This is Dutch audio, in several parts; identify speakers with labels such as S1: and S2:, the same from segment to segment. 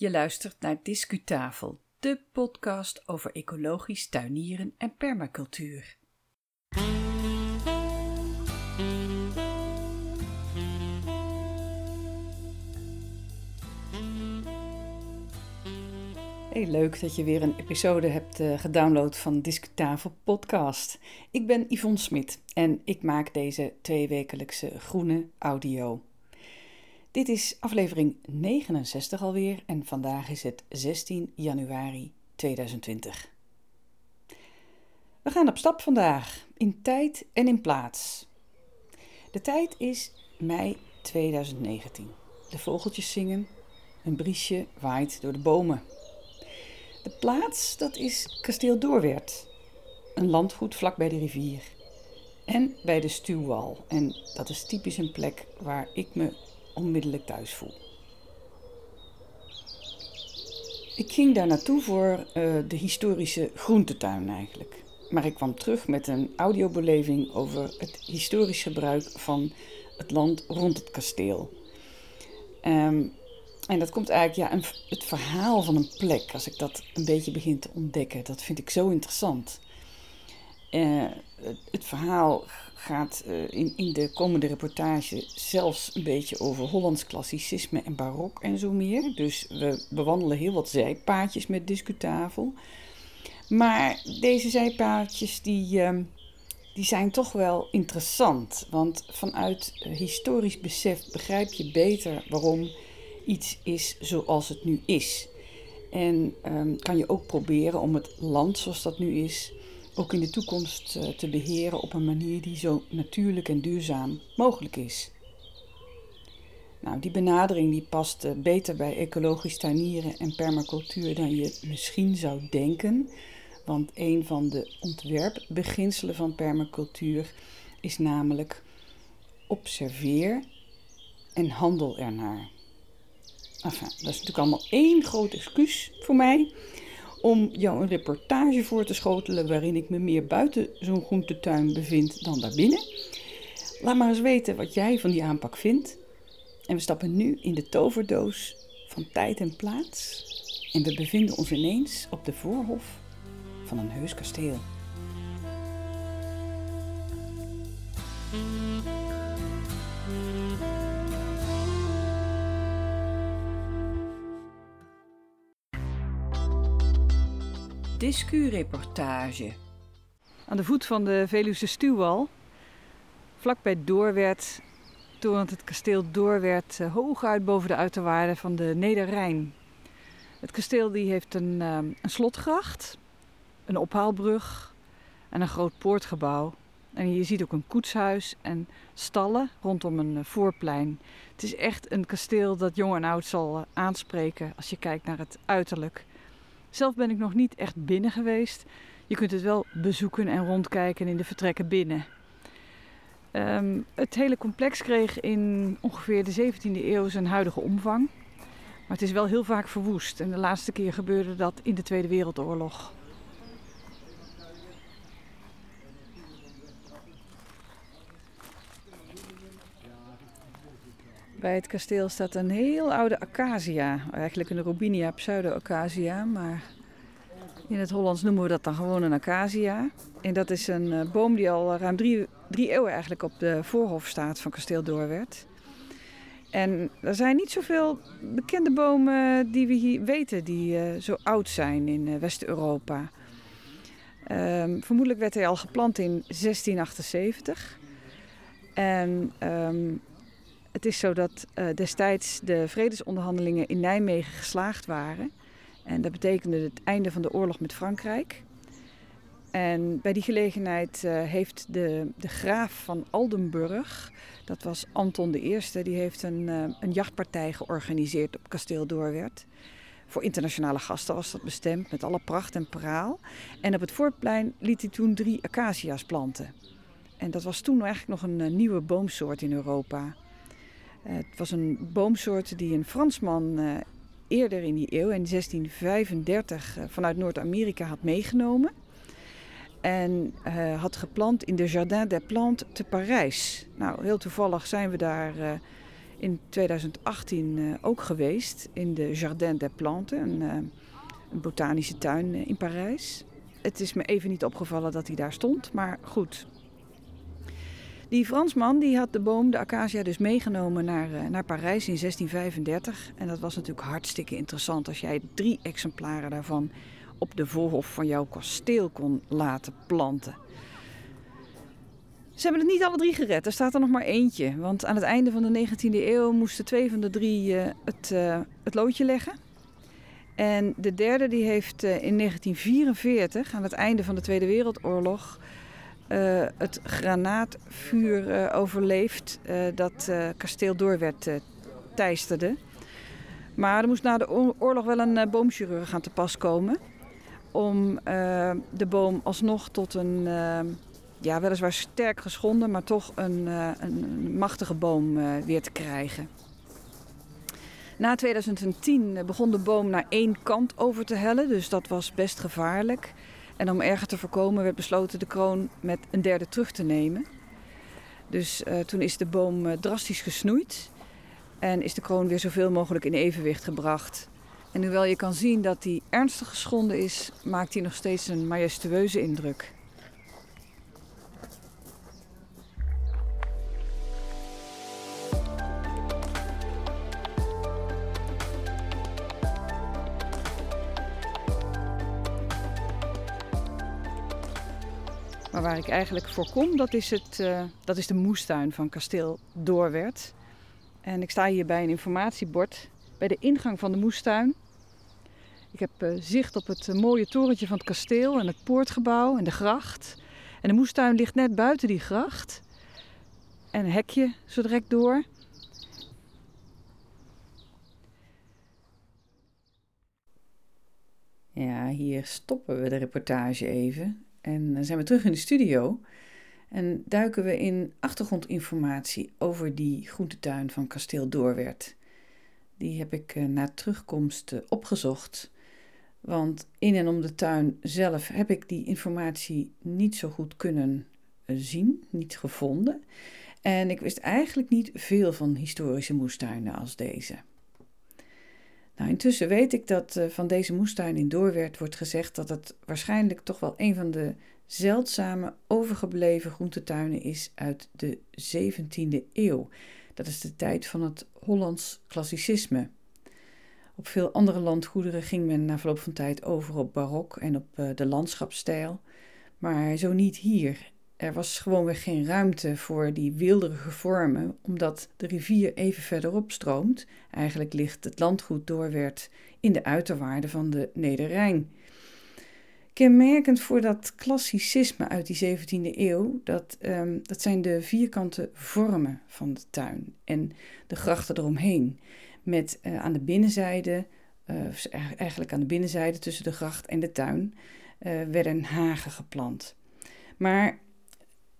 S1: Je luistert naar Discutafel, de podcast over ecologisch tuinieren en permacultuur. Hey, leuk dat je weer een episode hebt uh, gedownload van Discutafel podcast. Ik ben Yvonne Smit en ik maak deze tweewekelijkse groene audio. Dit is aflevering 69 alweer en vandaag is het 16 januari 2020. We gaan op stap vandaag, in tijd en in plaats. De tijd is mei 2019. De vogeltjes zingen, een briesje waait door de bomen. De plaats, dat is kasteel Doorwerd, een landgoed vlak bij de rivier. En bij de stuwwal. En dat is typisch een plek waar ik me onmiddellijk thuis voel. Ik ging daar naartoe voor uh, de historische groentetuin eigenlijk. Maar ik kwam terug met een audiobeleving over het historisch gebruik van het land rond het kasteel. Um, en dat komt eigenlijk, ja, een, het verhaal van een plek, als ik dat een beetje begin te ontdekken, dat vind ik zo interessant. Uh, het verhaal gaat uh, in, in de komende reportage zelfs een beetje over Hollands klassicisme en barok en zo meer. Dus we bewandelen heel wat zijpaadjes met discutafel. Maar deze zijpaadjes die, uh, die zijn toch wel interessant. Want vanuit historisch besef begrijp je beter waarom iets is zoals het nu is. En um, kan je ook proberen om het land zoals dat nu is, ook in de toekomst uh, te beheren op een manier die zo natuurlijk en duurzaam mogelijk is. Nou, die benadering die past uh, beter bij ecologisch tuinieren en permacultuur dan je misschien zou denken. Want een van de ontwerpbeginselen van permacultuur is namelijk observeer en handel ernaar. Enfin, dat is natuurlijk allemaal één groot excuus voor mij om jou een reportage voor te schotelen waarin ik me meer buiten zo'n groentetuin bevind dan daarbinnen. Laat maar eens weten wat jij van die aanpak vindt. En we stappen nu in de toverdoos van tijd en plaats. En we bevinden ons ineens op de voorhof van een heus kasteel. Discu-reportage. Aan de voet van de Veluwse Stuwwal, vlakbij Doorwerd, torent het kasteel Doorwerd eh, hoog uit boven de uiterwaarden van de Nederrijn. Het kasteel die heeft een, eh, een slotgracht, een ophaalbrug en een groot poortgebouw. En je ziet ook een koetshuis en stallen rondom een eh, voorplein. Het is echt een kasteel dat jong en oud zal aanspreken als je kijkt naar het uiterlijk. Zelf ben ik nog niet echt binnen geweest. Je kunt het wel bezoeken en rondkijken in de vertrekken binnen. Um, het hele complex kreeg in ongeveer de 17e eeuw zijn huidige omvang. Maar het is wel heel vaak verwoest. En de laatste keer gebeurde dat in de Tweede Wereldoorlog. Bij het kasteel staat een heel oude acacia. Eigenlijk een Robinia pseudo-acacia, maar in het Hollands noemen we dat dan gewoon een acacia. En dat is een uh, boom die al ruim drie, drie eeuwen eigenlijk op de voorhof staat van kasteel Doorwerd. En er zijn niet zoveel bekende bomen die we hier weten die uh, zo oud zijn in West-Europa. Um, vermoedelijk werd hij al geplant in 1678. En um, het is zo dat uh, destijds de vredesonderhandelingen in Nijmegen geslaagd waren. En dat betekende het einde van de oorlog met Frankrijk. En bij die gelegenheid uh, heeft de, de graaf van Aldenburg, dat was Anton I, die heeft een, uh, een jachtpartij georganiseerd op kasteel Doorwerd. Voor internationale gasten was dat bestemd, met alle pracht en praal. En op het voorplein liet hij toen drie acacia's planten. En dat was toen eigenlijk nog een nieuwe boomsoort in Europa. Het was een boomsoort die een Fransman uh, eerder in die eeuw, in 1635, uh, vanuit Noord-Amerika had meegenomen. En had geplant in de Jardin des Plantes te Parijs. Nou, heel toevallig zijn we daar in 2018 ook geweest in de Jardin des Plantes, een, een botanische tuin in Parijs. Het is me even niet opgevallen dat hij daar stond, maar goed, die Fransman die had de boom, de acacia, dus meegenomen naar, uh, naar Parijs in 1635. En dat was natuurlijk hartstikke interessant als jij drie exemplaren daarvan op de voorhof van jouw kasteel kon laten planten. Ze hebben het niet alle drie gered. Er staat er nog maar eentje. Want aan het einde van de 19e eeuw moesten twee van de drie uh, het, uh, het loodje leggen. En de derde die heeft in 1944, aan het einde van de Tweede Wereldoorlog, uh, het granaatvuur uh, overleefd uh, dat kasteel Doorwerd teisterde. Maar er moest na de oorlog wel een boomchirurg aan te pas komen. Om de boom alsnog tot een, ja, weliswaar sterk geschonden, maar toch een, een machtige boom weer te krijgen. Na 2010 begon de boom naar één kant over te hellen, dus dat was best gevaarlijk. En om erger te voorkomen werd besloten de kroon met een derde terug te nemen. Dus uh, toen is de boom uh, drastisch gesnoeid en is de kroon weer zoveel mogelijk in evenwicht gebracht. En hoewel je kan zien dat hij ernstig geschonden is, maakt hij nog steeds een majestueuze indruk. Maar waar ik eigenlijk voor kom, dat is, het, uh, dat is de moestuin van kasteel Doorwerd. En ik sta hier bij een informatiebord bij de ingang van de moestuin. Ik heb uh, zicht op het uh, mooie torentje van het kasteel en het poortgebouw en de gracht. En de moestuin ligt net buiten die gracht. En een hekje zo direct door. Ja, hier stoppen we de reportage even. En dan zijn we terug in de studio en duiken we in achtergrondinformatie over die groentetuin van Kasteel Doorwerd. Die heb ik eh, na terugkomst eh, opgezocht. Want in en om de tuin zelf heb ik die informatie niet zo goed kunnen eh, zien, niet gevonden. En ik wist eigenlijk niet veel van historische moestuinen als deze. Nou, intussen weet ik dat uh, van deze moestuin in Doorwerd wordt gezegd dat het waarschijnlijk toch wel een van de zeldzame overgebleven groentetuinen is uit de 17e eeuw. Dat is de tijd van het Hollands klassicisme. Op veel andere landgoederen ging men na verloop van tijd over op barok en op uh, de landschapsstijl, maar zo niet hier. Er was gewoonweg geen ruimte voor die wilderige vormen, omdat de rivier even verderop stroomt. Eigenlijk ligt het landgoed Doorwerd in de uiterwaarden van de Nederrijn. Kenmerkend voor dat klassicisme uit die 17e eeuw, dat, um, dat zijn de vierkante vormen van de tuin en de grachten eromheen. Met uh, aan de binnenzijde, uh, eigenlijk aan de binnenzijde tussen de gracht en de tuin, uh, werden hagen geplant. Maar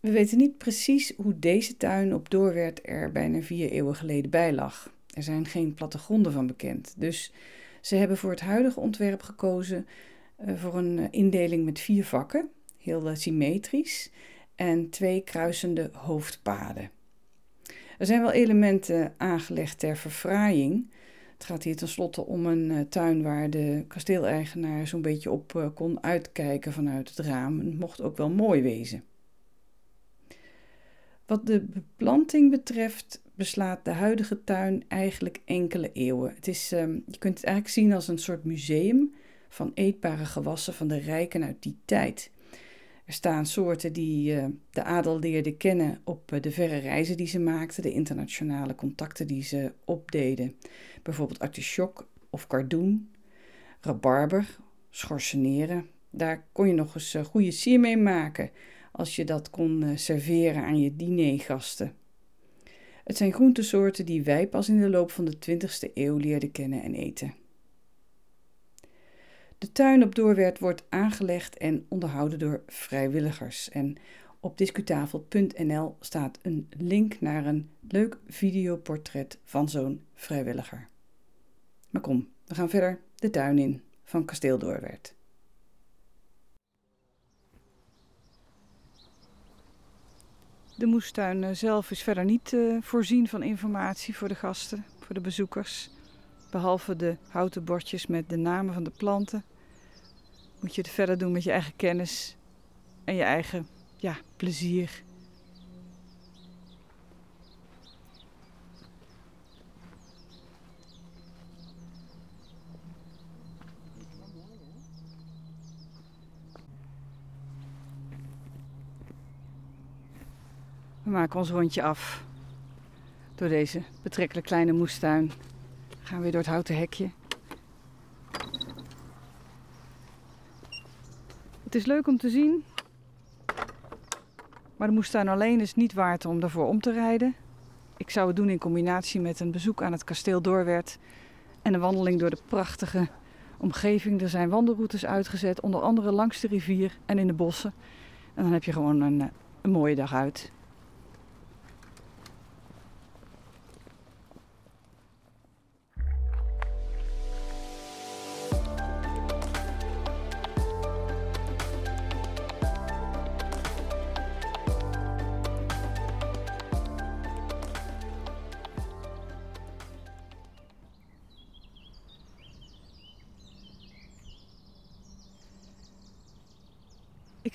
S1: we weten niet precies hoe deze tuin op Doorwerd er bijna vier eeuwen geleden bij lag. Er zijn geen plattegronden van bekend. Dus ze hebben voor het huidige ontwerp gekozen uh, voor een eh, indeling met vier vakken, heel uh, symmetrisch, en twee kruisende hoofdpaden. Er zijn wel elementen aangelegd ter verfraaiing. Het gaat hier tenslotte om een tuin waar de kasteeleigenaar zo'n beetje op kon uitkijken vanuit het raam. Het mocht ook wel mooi wezen. Wat de beplanting betreft beslaat de huidige tuin eigenlijk enkele eeuwen. Het is, um, je kunt het eigenlijk zien als een soort museum van eetbare gewassen van de rijken uit die tijd. Er staan soorten die uh, de adel leerde kennen op uh, de verre reizen die ze maakten, de internationale contacten die ze opdeden. Bijvoorbeeld artichok of kardoen, rabarber, schorseneren. Daar kon je nog eens uh, goede sier mee maken als je dat kon eh, serveren aan je dinergasten. Het zijn groentesoorten die wij pas in de loop van de 20ste eeuw leerden kennen en eten. De tuin op Doorwerd wordt aangelegd en onderhouden door vrijwilligers. En op discutafel.nl staat een link naar een leuk videoportret van zo'n vrijwilliger. Maar kom, we gaan verder de tuin in van Kasteel Doorwerd. De moestuin eh, zelf is verder niet uh, voorzien van informatie voor de gasten, voor de bezoekers. Behalve de houten bordjes met de namen van de planten. Moet je het verder doen met je eigen kennis en je eigen ja, plezier. We maken ons rondje af door deze betrekkelijk kleine moestuin. We gaan weer door het houten hekje. Het is leuk om te zien, maar de moestuin alleen is niet waard om daarvoor om te rijden. Ik zou het doen in combinatie met een bezoek aan het kasteel Doorwerd en een wandeling door de prachtige omgeving. Er zijn wandelroutes uitgezet, onder andere langs de rivier en in de bossen. En dan heb je gewoon een, eh, een mooie dag uit.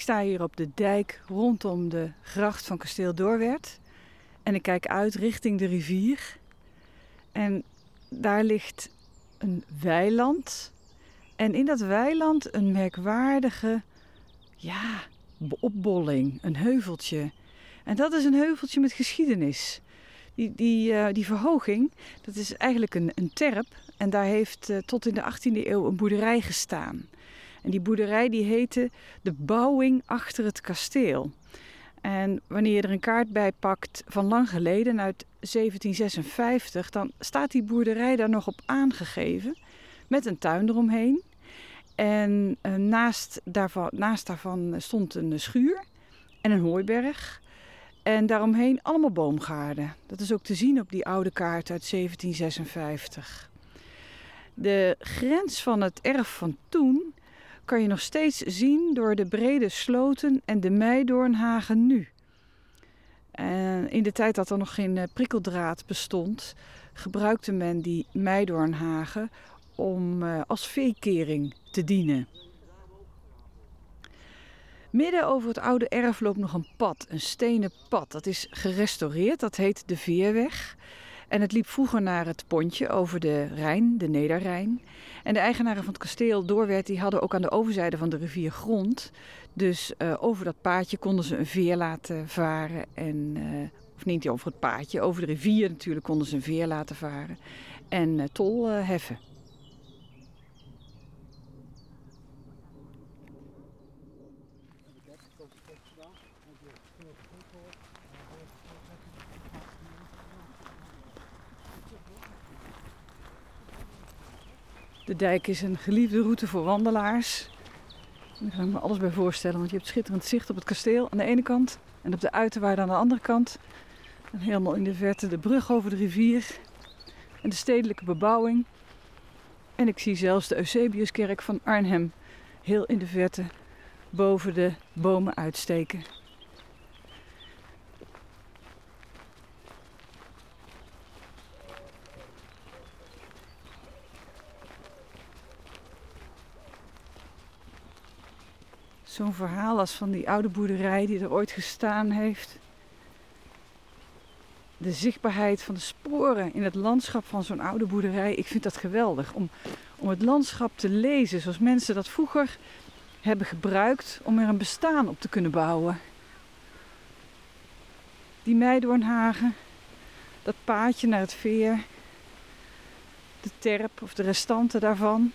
S1: Sta hier op de dijk rondom de gracht van Kasteel Doorwerd. En ik kijk uit richting de rivier. En daar ligt een weiland. En in dat weiland een merkwaardige, ja, opbolling, een heuveltje. En dat is een heuveltje met geschiedenis. Die, die, uh, die verhoging, dat is eigenlijk een, een terp. En daar heeft uh, tot in de 18e eeuw een boerderij gestaan. En die boerderij die heette de Bouwing achter het kasteel. En wanneer je er een kaart bij pakt van lang geleden, uit 1756, dan staat die boerderij daar nog op aangegeven. Met een tuin eromheen. En uh, naast, daarvan, naast daarvan stond een schuur en een hooiberg. En daaromheen allemaal boomgaarden. Dat is ook te zien op die oude kaart uit 1756. De grens van het erf van toen kan je nog steeds zien door de brede sloten en de meidoornhagen nu. En in de tijd dat er nog geen eh, prikkeldraad bestond, gebruikte men die meidoornhagen om uh, als veekering te dienen. Midden over het oude erf loopt nog een pad, een stenen pad. Dat is gerestaureerd, dat heet de Veerweg. En het liep vroeger naar het pontje over de Rijn, de Nederrijn. En de eigenaren van het kasteel Doorwerd die hadden ook aan de overzijde van de rivier grond. Dus uh, over dat paadje konden ze een veer laten varen. En, uh, of niet over het paadje, over de rivier natuurlijk konden ze een veer laten varen. En uh, tol heffen. De dijk is een geliefde route voor wandelaars. Daar kan ik me alles bij voorstellen, want je hebt schitterend zicht op het kasteel aan de ene kant en op de uiterwaarde aan de andere kant. En helemaal in de verte de brug over de rivier en de stedelijke bebouwing. En ik zie zelfs de Eusebiuskerk van Arnhem heel in de verte boven de bomen uitsteken. Zo'n verhaal als van die oude boerderij die er ooit gestaan heeft. De zichtbaarheid van de sporen in het landschap van zo'n oude boerderij. Ik vind dat geweldig. Om, om het landschap te lezen zoals mensen dat vroeger hebben gebruikt om er een bestaan op te kunnen bouwen. Die Meidoornhagen, dat paadje naar het veer, de terp of de restanten daarvan.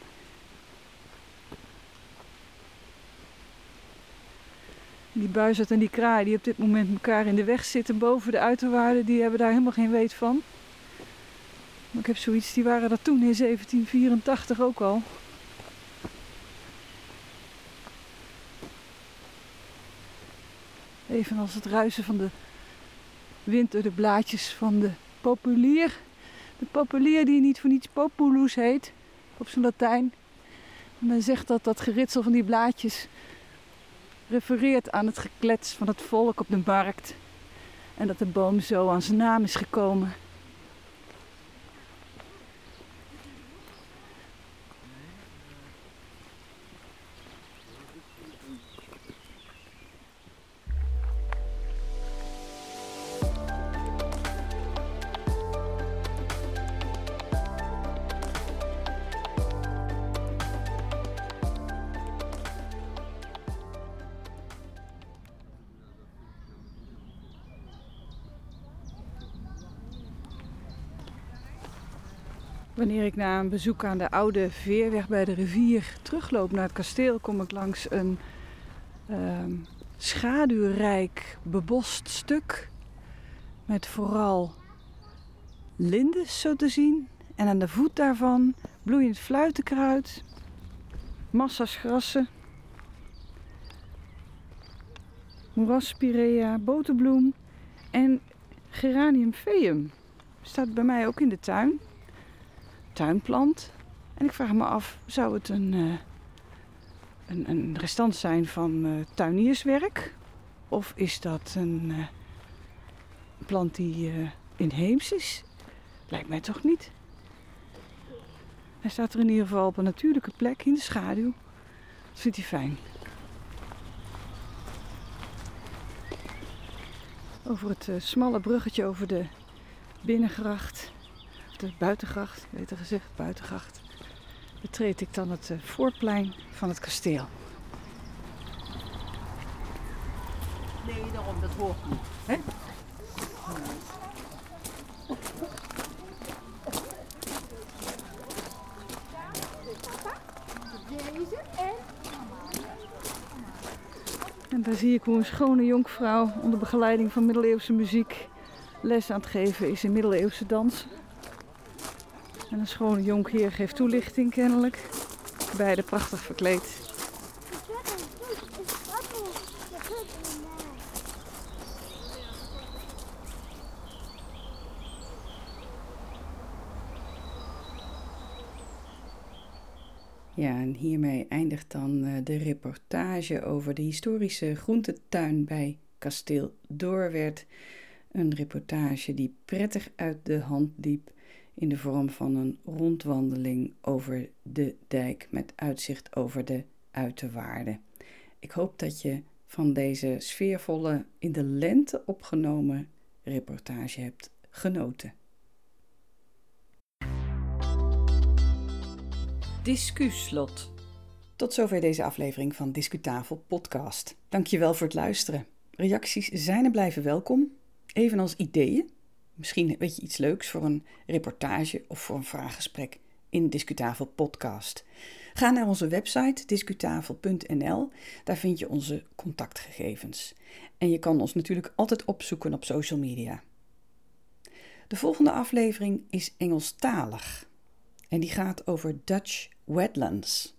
S1: Die buizerd en die kraai die op dit moment elkaar in de weg zitten boven de uiterwaarden, die hebben daar helemaal geen weet van. Maar ik heb zoiets, die waren dat toen in 1784 ook al. Evenals het ruisen van de wind door de blaadjes van de populier. De populier die niet voor niets populus heet, op zijn Latijn. Men zegt dat dat geritsel van die blaadjes refereert aan het geklets van het volk op de markt. En dat de boom zo aan zijn naam is gekomen. Wanneer ik na een bezoek aan de oude veerweg bij de rivier terugloop naar het kasteel, kom ik langs een ehm, schaduwrijk bebost stuk. Met vooral lindes zo te zien. En aan de voet daarvan bloeiend fluitenkruid, massa's grassen, moeraspirea, boterbloem en geranium feum. Staat bij mij ook in de tuin tuinplant. En ik vraag me af, zou het een, uh, een, een, restant zijn van uh, tuinierswerk? Of is dat een uh, plant die inheems is? Lijkt mij toch niet. Hij staat er in ieder geval op een natuurlijke plek in de schaduw. Dat vindt hij fijn. Over het smalle bruggetje over de binnengracht de buitengracht, beter gezegd, buitengracht, betreed ik dan het eh, voorplein van het kasteel.
S2: Nee, daarom, dat hoort niet. Hè?
S1: En daar zie ik hoe een schone jonkvrouw onder begeleiding van middeleeuwse muziek les aan het geven is in middeleeuwse dans. En een schone jonkheer geeft toelichting kennelijk. Beide prachtig verkleed. Ja, en hiermee eindigt dan eh, de reportage over de historische groentetuin bij Kasteel Doorwerd. Een reportage die prettig uit de hand liep in de vorm van een rondwandeling over de dijk met uitzicht over de uiterwaarden. Ik hoop dat je van deze sfeervolle, in de lente opgenomen reportage hebt genoten. Discuslot. Tot zover deze aflevering van Discutafel Podcast. Dankjewel voor het luisteren. Reacties zijn en blijven welkom, evenals ideeën Misschien weet je iets leuks voor een reportage of voor een vraaggesprek in Discutafel Podcast. Ga naar onze website discutafel.nl, daar vind je onze contactgegevens. En je kan ons natuurlijk altijd opzoeken op social media. De volgende aflevering is Engelstalig en die gaat over Dutch wetlands.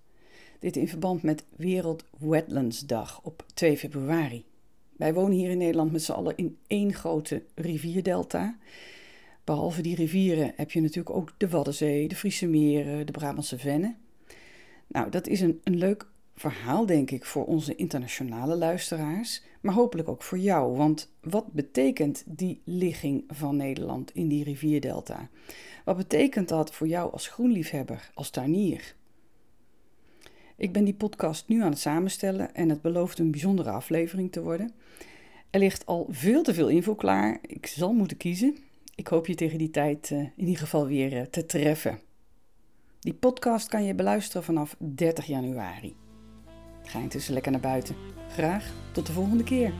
S1: Dit in verband met Wereld Wetlands Dag op 2 februari. Wij wonen hier in Nederland met z'n allen in één grote rivierdelta. Behalve die rivieren heb je natuurlijk ook de Waddenzee, de Friese Meren, de Brabantse Vennen. Nou, dat is een, een leuk verhaal, denk ik, voor onze internationale luisteraars, maar hopelijk ook voor jou. Want wat betekent die ligging van Nederland in die rivierdelta? Wat betekent dat voor jou als groenliefhebber, als tuinier? Ik ben die podcast nu aan het samenstellen en het belooft een bijzondere aflevering te worden. Er ligt al veel te veel info klaar. Ik zal moeten kiezen. Ik hoop je tegen die tijd uh, in ieder geval weer uh, te treffen. Die podcast kan je beluisteren vanaf 30 januari. Ga intussen lekker naar buiten. Graag tot de volgende keer.